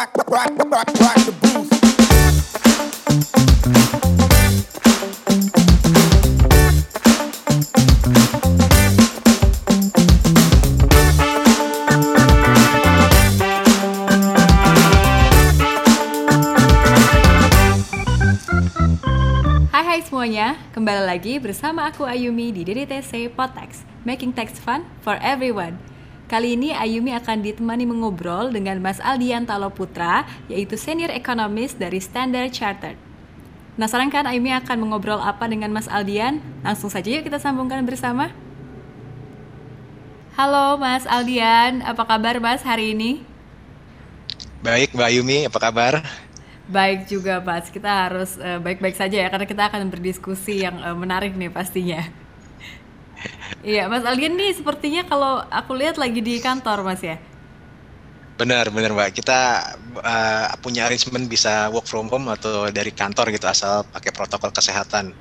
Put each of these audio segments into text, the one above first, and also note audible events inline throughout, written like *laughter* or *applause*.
rock. Hai semuanya, kembali lagi bersama aku Ayumi di DDTC Potex, Making Tax Fun for Everyone. Kali ini Ayumi akan ditemani mengobrol dengan Mas Aldian Taloputra, yaitu Senior Economist dari Standard Chartered. Penasaran kan Ayumi akan mengobrol apa dengan Mas Aldian? Langsung saja yuk kita sambungkan bersama. Halo Mas Aldian, apa kabar Mas hari ini? Baik, Mbak Yumi, apa kabar? Baik juga Mas, kita harus eh, baik-baik saja ya karena kita akan berdiskusi yang eh, menarik nih pastinya. Iya, Mas Aldian nih sepertinya kalau aku lihat lagi di kantor Mas ya. Benar, benar Mbak. Kita uh, punya arrangement bisa work from home atau dari kantor gitu asal pakai protokol kesehatan.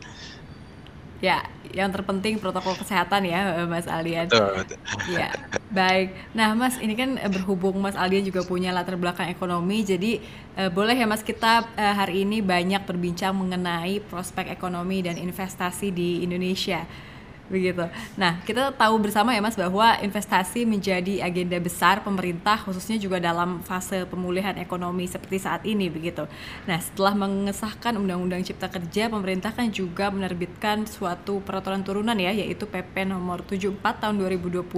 Ya, yang terpenting protokol kesehatan ya eh, Mas Aldian. Betul, betul. Ya, baik. Nah, Mas, ini kan eh, berhubung Mas Aldian juga punya latar belakang ekonomi, jadi eh, boleh ya Mas kita eh, hari ini banyak berbincang mengenai prospek ekonomi dan investasi di Indonesia. Begitu. Nah, kita tahu bersama ya Mas bahwa investasi menjadi agenda besar pemerintah khususnya juga dalam fase pemulihan ekonomi seperti saat ini begitu. Nah, setelah mengesahkan Undang-Undang Cipta Kerja, pemerintah kan juga menerbitkan suatu peraturan turunan ya yaitu PP nomor 74 tahun 2020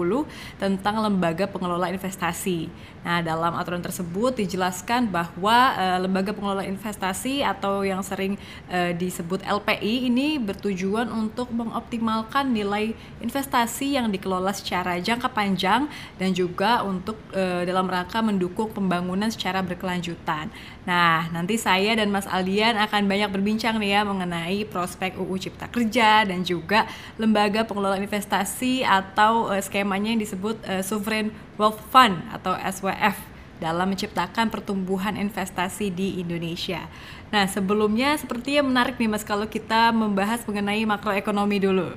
tentang lembaga pengelola investasi. Nah, dalam aturan tersebut dijelaskan bahwa eh, lembaga pengelola investasi atau yang sering eh, disebut LPI ini bertujuan untuk mengoptimalkan nilai investasi yang dikelola secara jangka panjang dan juga untuk eh, dalam rangka mendukung pembangunan secara berkelanjutan. Nah, nanti saya dan Mas Aldian akan banyak berbincang nih ya mengenai prospek UU Cipta Kerja dan juga lembaga pengelola investasi atau eh, skemanya yang disebut eh, Sovereign Wealth Fund atau SWF dalam menciptakan pertumbuhan investasi di Indonesia. Nah, sebelumnya sepertinya menarik nih Mas kalau kita membahas mengenai makroekonomi dulu.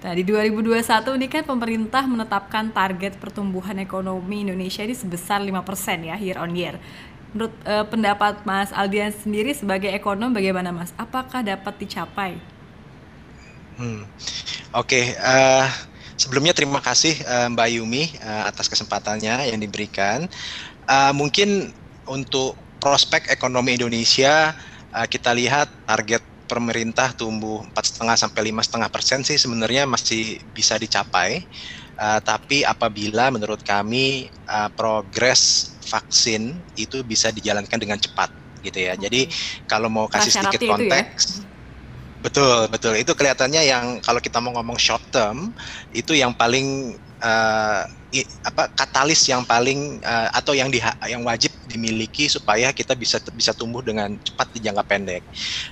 Nah, di 2021 ini kan pemerintah menetapkan target pertumbuhan ekonomi Indonesia ini sebesar 5% ya year on year. Menurut eh, pendapat Mas Aldian sendiri sebagai ekonom bagaimana Mas? Apakah dapat dicapai? Hmm. Oke, eh, sebelumnya terima kasih eh, Mbak Yumi eh, atas kesempatannya yang diberikan. Eh, mungkin untuk prospek ekonomi Indonesia eh, kita lihat target pemerintah tumbuh 4,5 sampai 5,5 persen sih sebenarnya masih bisa dicapai. Eh, tapi apabila menurut kami eh, progres vaksin itu bisa dijalankan dengan cepat gitu ya. Jadi kalau mau kasih sedikit Prasyaratnya itu ya? konteks, Betul, betul. Itu kelihatannya yang kalau kita mau ngomong short term, itu yang paling eh, apa katalis yang paling eh, atau yang diha- yang wajib dimiliki supaya kita bisa bisa tumbuh dengan cepat di jangka pendek.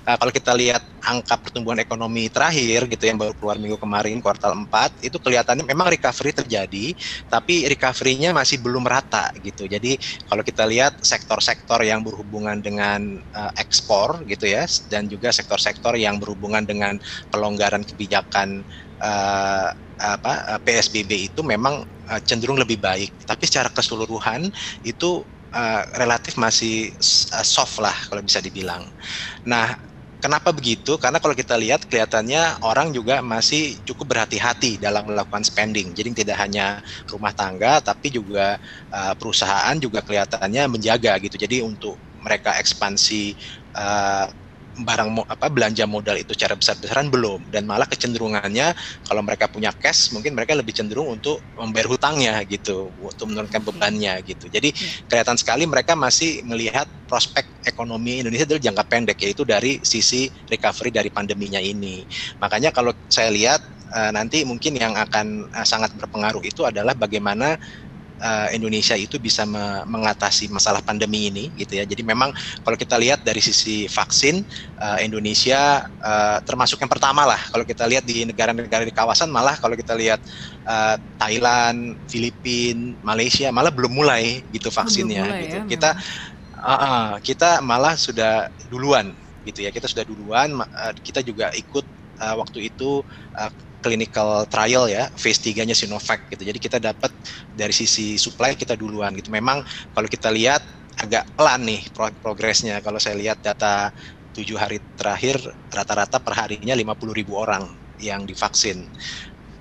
Eh, kalau kita lihat angka pertumbuhan ekonomi terakhir gitu yang baru keluar minggu kemarin kuartal 4 itu kelihatannya memang recovery terjadi, tapi recovery-nya masih belum rata gitu. Jadi kalau kita lihat sektor-sektor yang berhubungan dengan eh, ekspor gitu ya dan juga sektor-sektor yang berhubungan dengan pelonggaran kebijakan eh, apa PSBB itu memang eh, cenderung lebih baik tapi secara keseluruhan itu eh, relatif masih eh, soft lah kalau bisa dibilang. Nah, kenapa begitu? Karena kalau kita lihat kelihatannya orang juga masih cukup berhati-hati dalam melakukan spending. Jadi tidak hanya rumah tangga tapi juga uh, perusahaan juga kelihatannya menjaga gitu. Jadi untuk mereka ekspansi uh, barang mo- apa belanja modal itu secara besar-besaran belum dan malah kecenderungannya kalau mereka punya cash mungkin mereka lebih cenderung untuk membayar hutangnya gitu untuk menurunkan bebannya gitu. Jadi kelihatan sekali mereka masih melihat prospek ekonomi Indonesia dari jangka pendek yaitu dari sisi recovery dari pandeminya ini. Makanya kalau saya lihat eh, nanti mungkin yang akan eh, sangat berpengaruh itu adalah bagaimana eh, Indonesia itu bisa me- mengatasi masalah pandemi ini gitu ya. Jadi memang kalau kita lihat dari sisi vaksin eh, Indonesia eh, termasuk yang pertama lah kalau kita lihat di negara-negara di kawasan malah kalau kita lihat eh, Thailand, Filipina, Malaysia malah belum mulai gitu vaksinnya mulai gitu. ya, kita ah, ah, kita malah sudah duluan gitu ya. Kita sudah duluan eh, kita juga ikut eh, waktu itu eh, clinical trial ya, phase 3-nya Sinovac gitu. Jadi kita dapat dari sisi supply kita duluan gitu. Memang kalau kita lihat agak pelan nih progresnya. Kalau saya lihat data tujuh hari terakhir rata-rata per harinya 50 ribu orang yang divaksin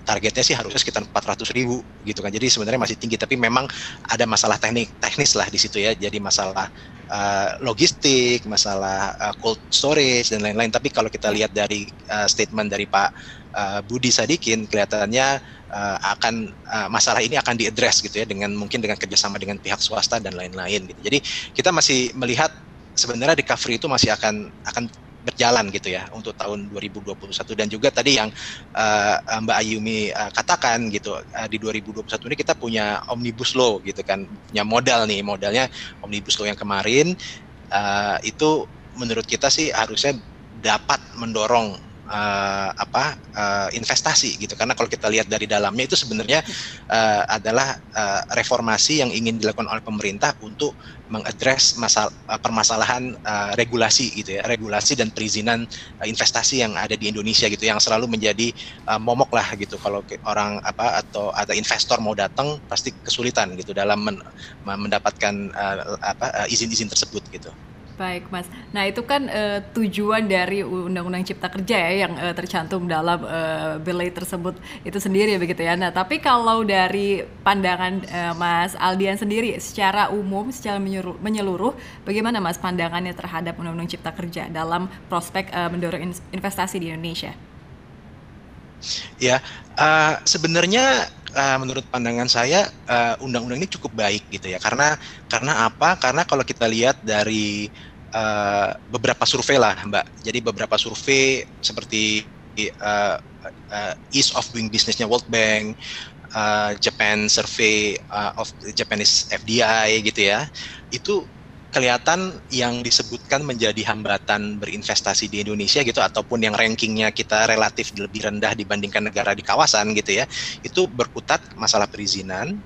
targetnya sih harusnya sekitar 400 ribu gitu kan jadi sebenarnya masih tinggi tapi memang ada masalah teknik teknis lah di situ ya jadi masalah uh, logistik masalah uh, cold storage dan lain-lain tapi kalau kita lihat dari uh, statement dari Pak uh, Budi Sadikin kelihatannya uh, akan uh, masalah ini akan diadres gitu ya dengan mungkin dengan kerjasama dengan pihak swasta dan lain-lain gitu. Jadi kita masih melihat sebenarnya recovery itu masih akan akan berjalan gitu ya untuk tahun 2021 dan juga tadi yang uh, Mbak Ayumi uh, katakan gitu uh, di 2021 ini kita punya omnibus law gitu kan punya modal nih modalnya omnibus law yang kemarin uh, itu menurut kita sih harusnya dapat mendorong uh, apa uh, investasi gitu. Karena kalau kita lihat dari dalamnya itu sebenarnya uh, adalah uh, reformasi yang ingin dilakukan oleh pemerintah untuk mengadres masalah permasalahan uh, regulasi gitu ya. Regulasi dan perizinan uh, investasi yang ada di Indonesia gitu yang selalu menjadi uh, momok lah gitu. Kalau orang apa atau ada investor mau datang pasti kesulitan gitu dalam men, mendapatkan uh, apa izin-izin uh, tersebut gitu. Baik, Mas. Nah, itu kan uh, tujuan dari Undang-Undang Cipta Kerja ya yang uh, tercantum dalam uh, belai tersebut itu sendiri begitu ya. Nah, tapi kalau dari pandangan uh, Mas Aldian sendiri secara umum, secara menyeluruh, menyeluruh bagaimana Mas pandangannya terhadap Undang-Undang Cipta Kerja dalam prospek uh, mendorong investasi di Indonesia? Ya, uh, sebenarnya uh, menurut pandangan saya undang-undang uh, ini cukup baik gitu ya. Karena karena apa? Karena kalau kita lihat dari uh, beberapa survei lah, Mbak. Jadi beberapa survei seperti uh, uh, Ease of Doing Businessnya World Bank, uh, Japan Survey uh, of Japanese FDI gitu ya, itu kelihatan yang disebutkan menjadi hambatan berinvestasi di Indonesia gitu ataupun yang rankingnya kita relatif lebih rendah dibandingkan negara di kawasan gitu ya itu berkutat masalah perizinan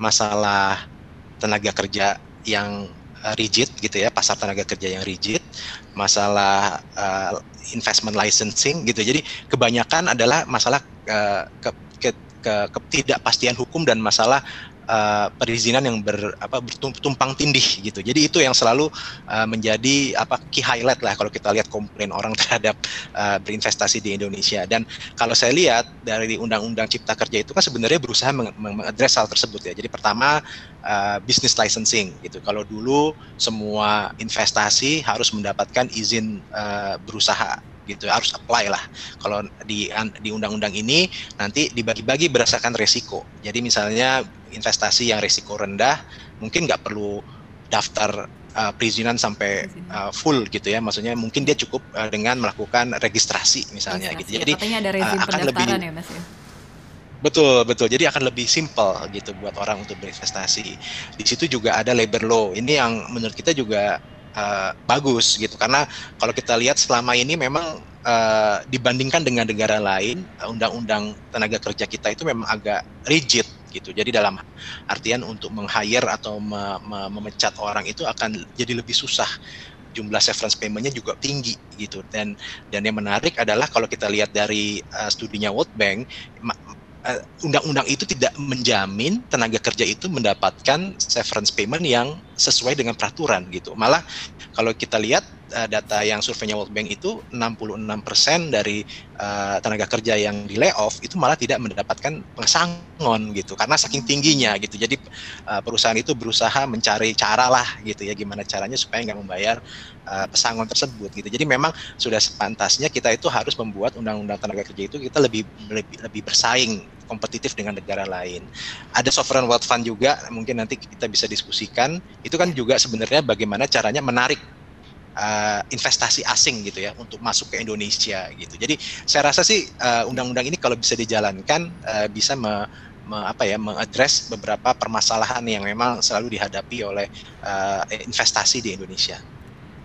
masalah tenaga kerja yang Uh, rigid gitu ya pasar tenaga kerja yang rigid masalah uh, investment licensing gitu. Jadi kebanyakan adalah masalah uh, ke, ke, ke ketidakpastian hukum dan masalah uh, perizinan yang ber apa bertumpang tindih gitu. Jadi itu yang selalu uh, menjadi apa key highlight lah kalau kita lihat komplain orang *laughs* terhadap uh, berinvestasi di Indonesia. Dan kalau saya lihat dari undang-undang Cipta Kerja itu kan sebenarnya berusaha mengadres hal tersebut ya. Jadi pertama uh, business licensing gitu. Kalau dulu semua investasi harus mendapatkan izin uh, berusaha gitu harus apply lah kalau di di undang-undang ini nanti dibagi-bagi berdasarkan resiko jadi misalnya investasi yang resiko rendah mungkin nggak perlu daftar uh, perizinan sampai uh, full gitu ya maksudnya mungkin dia cukup uh, dengan melakukan registrasi misalnya registrasi, gitu jadi ada uh, akan lebih ya mas ya Betul, betul. Jadi akan lebih simple gitu buat orang untuk berinvestasi. Di situ juga ada labor law. Ini yang menurut kita juga uh, bagus gitu. Karena kalau kita lihat selama ini memang uh, dibandingkan dengan negara lain undang-undang tenaga kerja kita itu memang agak rigid gitu. Jadi dalam artian untuk meng-hire atau me me memecat orang itu akan jadi lebih susah. Jumlah severance paymentnya juga tinggi gitu. Dan dan yang menarik adalah kalau kita lihat dari uh, studinya World Bank undang-undang uh, itu tidak menjamin tenaga kerja itu mendapatkan severance payment yang sesuai dengan peraturan gitu. Malah kalau kita lihat uh, data yang surveinya World Bank itu 66% dari uh, tenaga kerja yang di layoff itu malah tidak mendapatkan pesangon gitu karena saking hmm. tingginya gitu. Jadi uh, perusahaan itu berusaha mencari cara lah gitu ya gimana caranya supaya nggak membayar uh, pesangon tersebut gitu. Jadi memang sudah sepantasnya kita itu harus membuat undang-undang tenaga kerja itu kita lebih lebih, lebih bersaing kompetitif dengan negara lain. Ada sovereign wealth fund juga mungkin nanti kita bisa diskusikan. Itu kan juga sebenarnya bagaimana caranya menarik uh, investasi asing gitu ya untuk masuk ke Indonesia gitu. Jadi saya rasa sih uh, undang-undang ini kalau bisa dijalankan uh, bisa me, me, apa ya mengadres beberapa permasalahan yang memang selalu dihadapi oleh uh, investasi di Indonesia.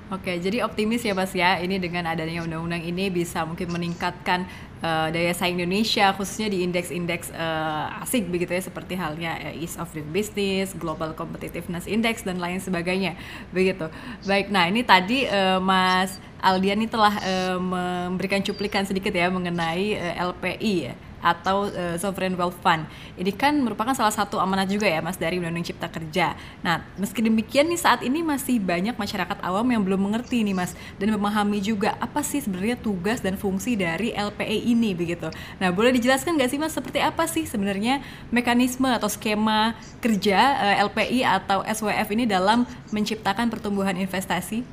Oke, jadi optimis ya Mas ya, ini dengan adanya undang-undang ini bisa mungkin meningkatkan uh, daya saing Indonesia khususnya di indeks-indeks uh, asing begitu ya seperti halnya uh, Ease of Doing Business, Global Competitiveness Index dan lain sebagainya begitu. Baik, nah ini tadi uh, Mas Aldian ini telah uh, memberikan cuplikan sedikit ya mengenai uh, LPI ya atau uh, Sovereign Wealth Fund. Ini kan merupakan salah satu amanat juga ya Mas dari Undang-Undang Cipta Kerja. Nah, meski demikian nih saat ini masih banyak masyarakat awam yang belum mengerti nih Mas dan memahami juga apa sih sebenarnya tugas dan fungsi dari LPE ini begitu. Nah, boleh dijelaskan nggak sih Mas seperti apa sih sebenarnya mekanisme atau skema kerja uh, eh, LPI atau SWF ini dalam menciptakan pertumbuhan investasi?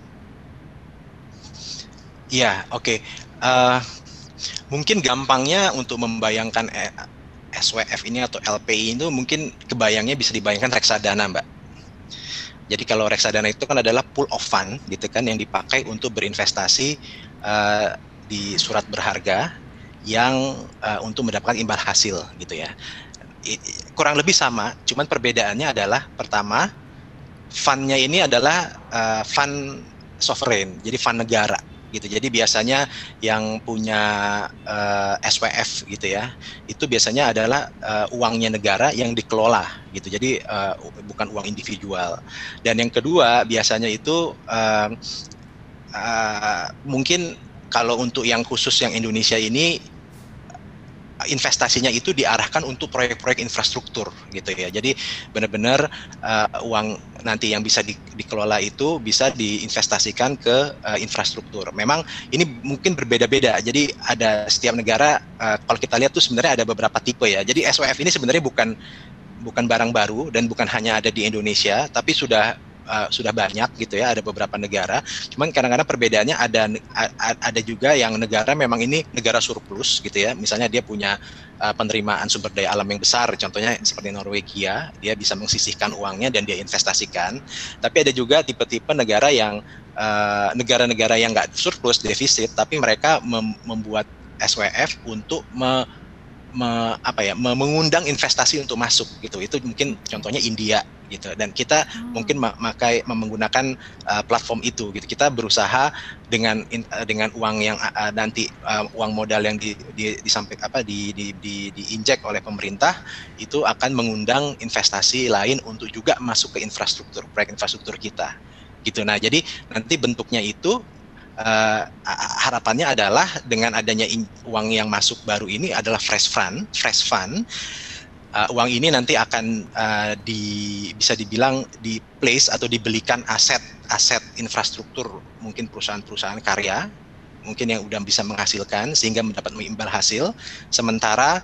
Ya, oke. Okay. Uh, eh, mungkin gampangnya untuk membayangkan eh, SWF ini atau LPI itu mungkin kebayangnya bisa dibayangkan reksadana, Mbak. Jadi kalau reksadana itu kan adalah pool of fund gitu kan yang dipakai untuk berinvestasi uh, di surat berharga yang uh, untuk mendapatkan imbal hasil gitu ya. Kurang lebih sama, cuman perbedaannya adalah pertama fundnya ini adalah uh, fund sovereign, jadi fund negara gitu. Jadi biasanya yang punya uh, eh, SWF gitu ya, itu biasanya adalah uh, uangnya negara yang dikelola gitu. Jadi uh, bukan uang individual. Dan yang kedua biasanya itu uh, uh, mungkin kalau untuk yang khusus yang Indonesia ini investasinya itu diarahkan untuk proyek-proyek infrastruktur gitu ya. Jadi benar-benar uh, uang nanti yang bisa di, dikelola itu bisa diinvestasikan ke uh, infrastruktur. Memang ini mungkin berbeda-beda. Jadi ada setiap negara uh, kalau kita lihat tuh sebenarnya ada beberapa tipe ya. Jadi SWF ini sebenarnya bukan bukan barang baru dan bukan hanya ada di Indonesia, tapi sudah uh, sudah banyak gitu ya ada beberapa negara. Cuman kadang-kadang perbedaannya ada ada juga yang negara memang ini negara surplus gitu ya. Misalnya dia punya uh, penerimaan sumber daya alam yang besar. Contohnya seperti Norwegia dia bisa mengsisihkan uangnya dan dia investasikan. Tapi ada juga tipe-tipe negara yang uh, negara-negara uh, yang nggak surplus defisit tapi mereka mem membuat SWF untuk me me, apa ya me, mengundang investasi untuk masuk gitu. Itu mungkin contohnya India gitu dan kita hmm. mungkin memakai menggunakan uh, platform itu gitu kita berusaha dengan in, uh, dengan uang yang uh, nanti uh, uang modal yang di, di, disampaikan apa di, di, di, diinjek oleh pemerintah itu akan mengundang investasi lain untuk juga masuk ke infrastruktur proyek infrastruktur kita gitu nah jadi nanti bentuknya itu uh, harapannya adalah dengan adanya uang yang masuk baru ini adalah fresh fund, fresh fund. Uh, uang ini nanti akan uh, di bisa dibilang di place atau dibelikan aset-aset infrastruktur mungkin perusahaan-perusahaan karya mungkin yang udah bisa menghasilkan sehingga mendapat imbal hasil sementara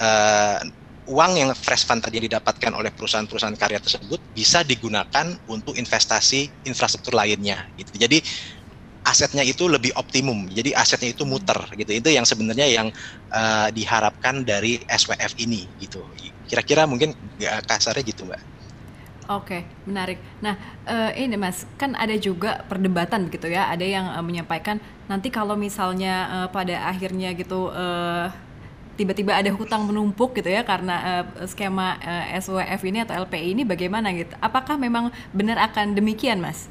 uh, uang yang fresh fund tadi didapatkan oleh perusahaan-perusahaan karya tersebut bisa digunakan untuk investasi infrastruktur lainnya gitu. Jadi asetnya itu lebih optimum. Jadi asetnya itu muter gitu. Itu yang sebenarnya yang uh, diharapkan dari SWF ini gitu. Kira-kira mungkin ya, kasarnya gitu, Mbak. Oke, menarik. Nah, uh, ini Mas, kan ada juga perdebatan gitu ya. Ada yang uh, menyampaikan nanti kalau misalnya uh, pada akhirnya gitu uh, tiba-tiba ada hutang menumpuk gitu ya karena uh, skema uh, SWF ini atau LPI ini bagaimana gitu? Apakah memang benar akan demikian, Mas?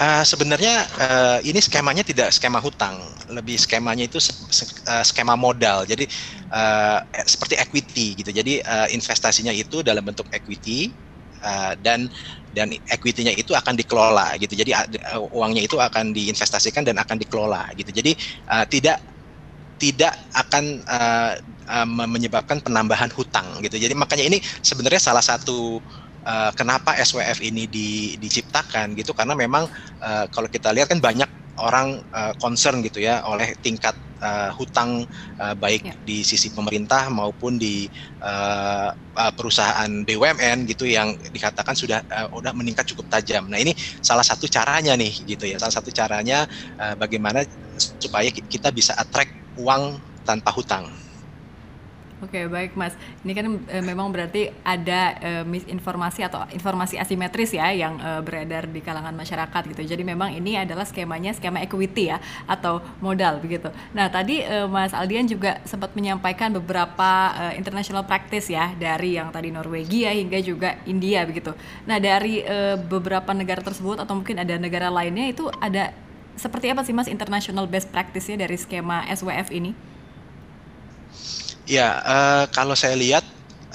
Uh, sebenarnya uh, ini skemanya tidak skema hutang, lebih skemanya itu uh, skema modal. Jadi uh, seperti equity gitu. Jadi uh, investasinya itu dalam bentuk equity uh, dan dan equity-nya itu akan dikelola gitu. Jadi uh, uangnya itu akan diinvestasikan dan akan dikelola gitu. Jadi uh, tidak tidak akan uh, uh, menyebabkan penambahan hutang gitu. Jadi makanya ini sebenarnya salah satu uh, kenapa SWF ini di, diciptakan gitu karena memang uh, kalau kita lihat kan banyak orang uh, concern gitu ya oleh tingkat uh, hutang uh, baik ya. di sisi pemerintah maupun di uh, uh, perusahaan BUMN gitu yang dikatakan sudah uh, udah meningkat cukup tajam. Nah ini salah satu caranya nih gitu ya salah satu caranya uh, bagaimana supaya kita bisa attract uang tanpa hutang. Oke, baik Mas. Ini kan e, memang berarti ada e, misinformasi atau informasi asimetris ya yang e, beredar di kalangan masyarakat gitu. Jadi memang ini adalah skemanya skema equity ya atau modal begitu. Nah, tadi e, Mas Aldian juga sempat menyampaikan beberapa e, international practice ya dari yang tadi Norwegia hingga juga India begitu. Nah, dari e, beberapa negara tersebut atau mungkin ada negara lainnya itu ada seperti apa sih Mas international best practice-nya dari skema SWF ini? Ya, uh, kalau saya lihat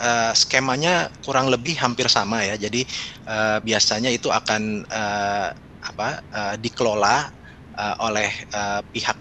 uh, skemanya kurang lebih hampir sama ya. Jadi uh, biasanya itu akan uh, apa uh, dikelola uh, oleh uh, pihak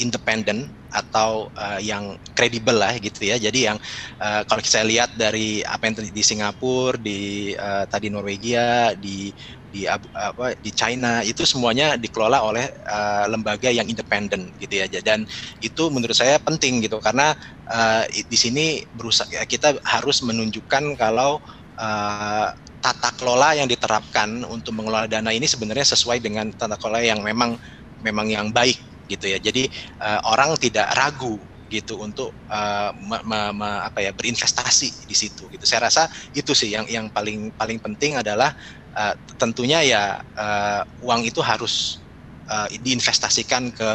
independen atau uh, yang kredibel lah gitu ya. Jadi yang uh, kalau saya lihat dari apa yang di Singapura, di uh, tadi Norwegia, di di apa di China itu semuanya dikelola oleh uh, lembaga yang independen gitu ya dan itu menurut saya penting gitu karena uh, di sini berusaha kita harus menunjukkan kalau uh, tata kelola yang diterapkan untuk mengelola dana ini sebenarnya sesuai dengan tata kelola yang memang memang yang baik gitu ya. Jadi uh, orang tidak ragu gitu untuk uh, me, me, apa ya berinvestasi di situ gitu. Saya rasa itu sih yang yang paling paling penting adalah uh, tentunya ya uh, uang itu harus uh, diinvestasikan ke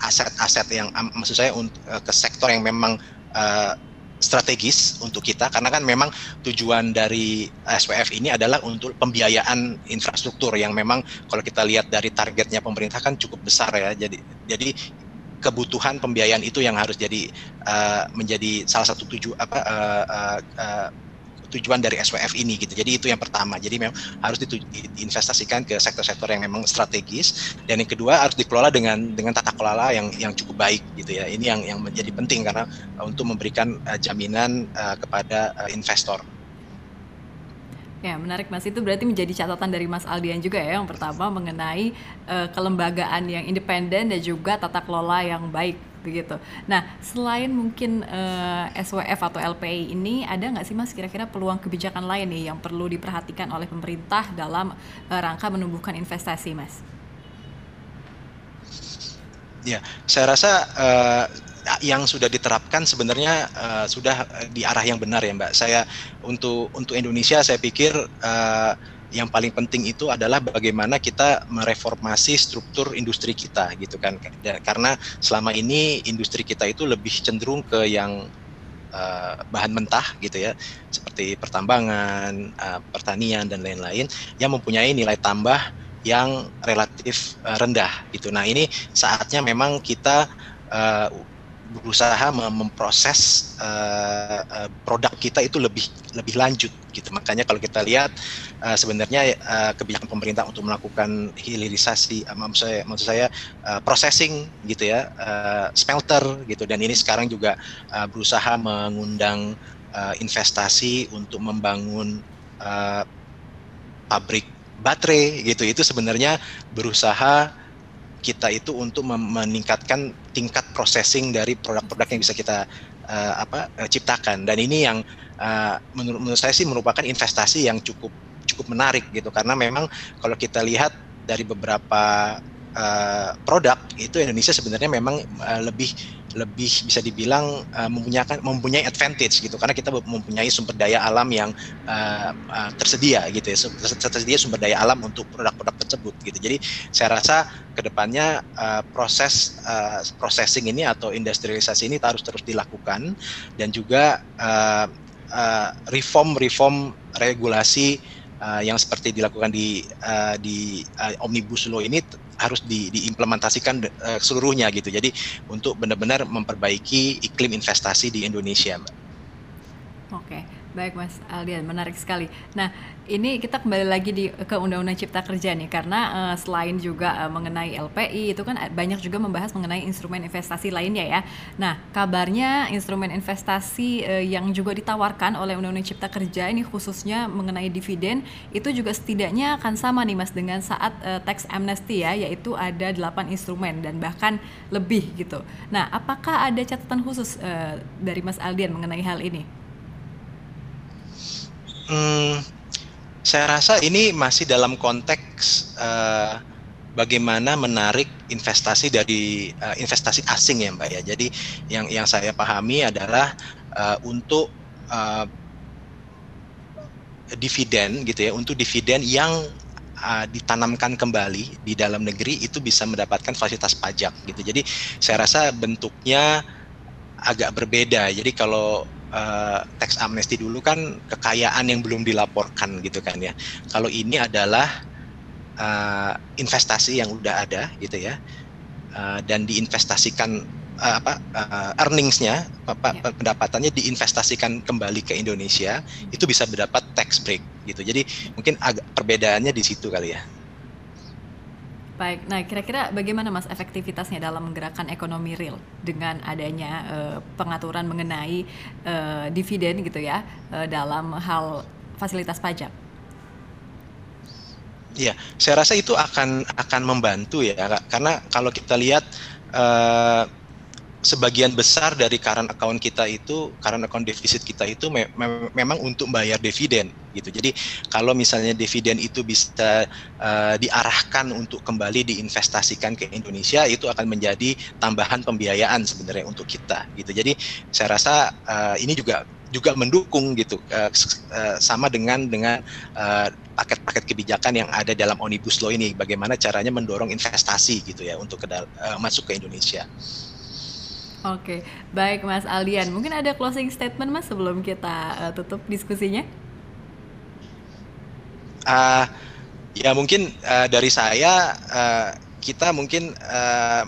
aset-aset uh, yang um, maksud saya uh, ke sektor yang memang uh, strategis untuk kita. Karena kan memang tujuan dari SWF ini adalah untuk pembiayaan infrastruktur yang memang kalau kita lihat dari targetnya pemerintah kan cukup besar ya. Jadi jadi kebutuhan pembiayaan itu yang harus jadi uh, menjadi salah satu tujuan apa uh, uh, uh, tujuan dari SWF ini gitu. Jadi itu yang pertama. Jadi memang harus diinvestasikan ke sektor-sektor yang memang strategis dan yang kedua harus dikelola dengan dengan tata kelola yang yang cukup baik gitu ya. Ini yang yang menjadi penting karena uh, untuk memberikan uh, jaminan uh, kepada uh, investor. Ya, menarik Mas. Itu berarti menjadi catatan dari Mas Aldian juga ya. Yang pertama mengenai uh, kelembagaan yang independen dan juga tata kelola yang baik begitu. Nah, selain mungkin uh, eh, SWF atau LPI ini, ada nggak sih Mas kira-kira peluang kebijakan lain nih yang perlu diperhatikan oleh pemerintah dalam uh, rangka menumbuhkan investasi, Mas? Ya, saya rasa uh, yang sudah diterapkan sebenarnya uh, sudah di arah yang benar ya, Mbak. Saya untuk untuk Indonesia saya pikir uh, yang paling penting itu adalah bagaimana kita mereformasi struktur industri kita gitu kan karena selama ini industri kita itu lebih cenderung ke yang uh, bahan mentah gitu ya seperti pertambangan, uh, pertanian dan lain-lain yang mempunyai nilai tambah yang relatif uh, rendah gitu. Nah ini saatnya memang kita uh, berusaha memproses uh, uh, produk kita itu lebih lebih lanjut gitu. Makanya kalau kita lihat uh, sebenarnya uh, kebijakan pemerintah untuk melakukan hilirisasi uh, maksud saya maksud saya uh, processing gitu ya uh, smelter gitu. Dan ini sekarang juga uh, berusaha mengundang uh, investasi untuk membangun uh, pabrik baterai gitu. Itu sebenarnya berusaha kita itu untuk meningkatkan tingkat processing dari produk-produk yang bisa kita uh, apa uh, ciptakan. Dan ini yang uh, menurut menurut saya sih merupakan investasi yang cukup cukup menarik gitu. Karena memang kalau kita lihat dari beberapa uh, produk itu Indonesia sebenarnya memang uh, lebih lebih bisa dibilang uh, mempunyai mempunyai advantage gitu. Karena kita mempunyai sumber daya alam yang uh, uh, tersedia gitu ya. Tersedia sumber daya alam untuk produk-produk tersebut gitu. Jadi saya rasa ke depannya uh, proses uh, processing ini atau industrialisasi ini harus terus dilakukan dan juga uh, uh, reform reform regulasi uh, yang seperti dilakukan di uh, di uh, omnibus law ini harus di, diimplementasikan uh, seluruhnya gitu. Jadi untuk benar-benar memperbaiki iklim investasi di Indonesia, Mbak. Oke. Baik Mas Aldian, menarik sekali. Nah, ini kita kembali lagi di ke Undang-Undang Cipta Kerja nih, karena uh, selain juga uh, mengenai LPI itu kan banyak juga membahas mengenai instrumen investasi lainnya ya. Nah, kabarnya instrumen investasi uh, yang juga ditawarkan oleh Undang-Undang Cipta Kerja ini khususnya mengenai dividen itu juga setidaknya akan sama nih Mas dengan saat uh, tax amnesty ya, yaitu ada 8 instrumen dan bahkan lebih gitu. Nah, apakah ada catatan khusus uh, dari Mas Aldian mengenai hal ini? Hmm, saya rasa ini masih dalam konteks uh, bagaimana menarik investasi dari uh, investasi asing ya Mbak ya. Jadi yang yang saya pahami adalah uh, untuk uh, dividen gitu ya, untuk dividen yang ditanamkan kembali di dalam negeri itu bisa mendapatkan fasilitas pajak gitu. Jadi saya rasa bentuknya agak berbeda. Jadi kalau uh, tax amnesty dulu kan kekayaan yang belum dilaporkan gitu kan ya. Kalau ini adalah uh, investasi yang udah ada gitu ya uh, dan diinvestasikan uh, apa uh, earningsnya apa ya. pendapatannya diinvestasikan kembali ke Indonesia itu bisa mendapat tax break gitu. Jadi mungkin agak perbedaannya di situ kali ya. Baik, nah kira-kira bagaimana Mas efektivitasnya dalam menggerakkan ekonomi real dengan adanya uh, pengaturan mengenai uh, dividen gitu ya uh, dalam hal fasilitas pajak? Iya, saya rasa itu akan akan membantu ya, karena kalau kita lihat uh, sebagian besar dari current account kita itu current account defisit kita itu me me memang untuk bayar dividen gitu. Jadi kalau misalnya dividen itu bisa uh, diarahkan untuk kembali diinvestasikan ke Indonesia itu akan menjadi tambahan pembiayaan sebenarnya untuk kita gitu. Jadi saya rasa uh, ini juga juga mendukung gitu uh, sama dengan dengan paket-paket uh, kebijakan yang ada dalam omnibus law ini bagaimana caranya mendorong investasi gitu ya untuk ke uh, masuk ke Indonesia. Oke, baik Mas Aldian. Mungkin ada closing statement Mas sebelum kita uh, tutup diskusinya? Uh, ya mungkin uh, dari saya uh, kita mungkin uh,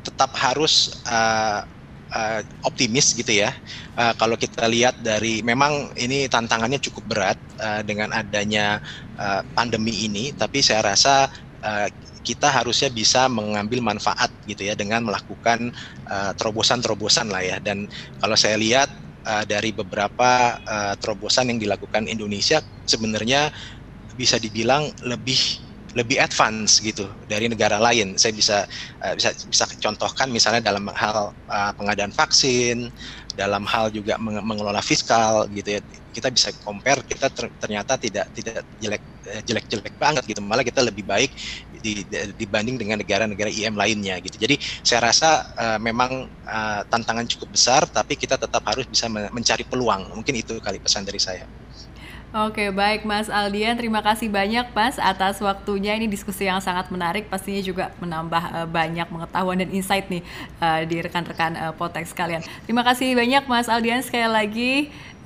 tetap harus uh, uh, optimis gitu ya. Uh, kalau kita lihat dari memang ini tantangannya cukup berat uh, dengan adanya uh, pandemi ini, tapi saya rasa uh, kita harusnya bisa mengambil manfaat gitu ya dengan melakukan uh, terobosan-terobosan lah ya dan kalau saya lihat uh, dari beberapa uh, terobosan yang dilakukan Indonesia sebenarnya bisa dibilang lebih lebih advance gitu dari negara lain. Saya bisa uh, bisa bisa contohkan misalnya dalam hal uh, pengadaan vaksin, dalam hal juga mengelola fiskal gitu ya kita bisa compare kita ternyata tidak tidak jelek jelek jelek banget gitu malah kita lebih baik di, dibanding dengan negara-negara IM lainnya gitu jadi saya rasa uh, memang uh, tantangan cukup besar tapi kita tetap harus bisa mencari peluang mungkin itu kali pesan dari saya. Oke, baik Mas Aldian, terima kasih banyak Mas atas waktunya. Ini diskusi yang sangat menarik, pastinya juga menambah uh, banyak pengetahuan dan insight nih uh, di rekan-rekan uh, Potex kalian. Terima kasih banyak Mas Aldian sekali lagi.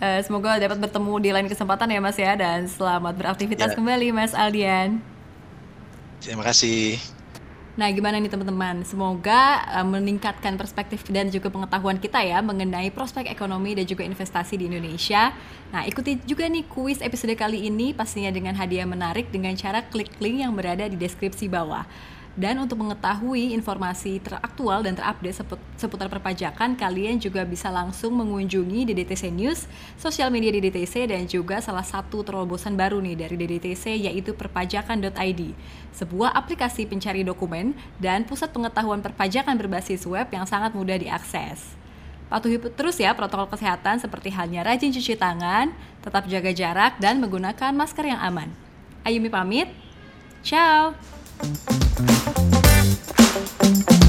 Uh, semoga dapat bertemu di lain kesempatan ya Mas ya dan selamat beraktivitas ya. kembali Mas Aldian. Terima kasih. Nah, gimana nih teman-teman? Semoga uh, meningkatkan perspektif dan juga pengetahuan kita ya mengenai prospek ekonomi dan juga investasi di Indonesia. Nah, ikuti juga nih kuis episode kali ini pastinya dengan hadiah menarik dengan cara klik link yang berada di deskripsi bawah. Dan untuk mengetahui informasi teraktual dan terupdate seputar perpajakan, kalian juga bisa langsung mengunjungi DDTC News, sosial media DDTC, dan juga salah satu terobosan baru nih dari DDTC yaitu perpajakan.id, sebuah aplikasi pencari dokumen dan pusat pengetahuan perpajakan berbasis web yang sangat mudah diakses. Patuhi terus ya protokol kesehatan seperti halnya rajin cuci tangan, tetap jaga jarak, dan menggunakan masker yang aman. Ayumi pamit, ciao! thank you.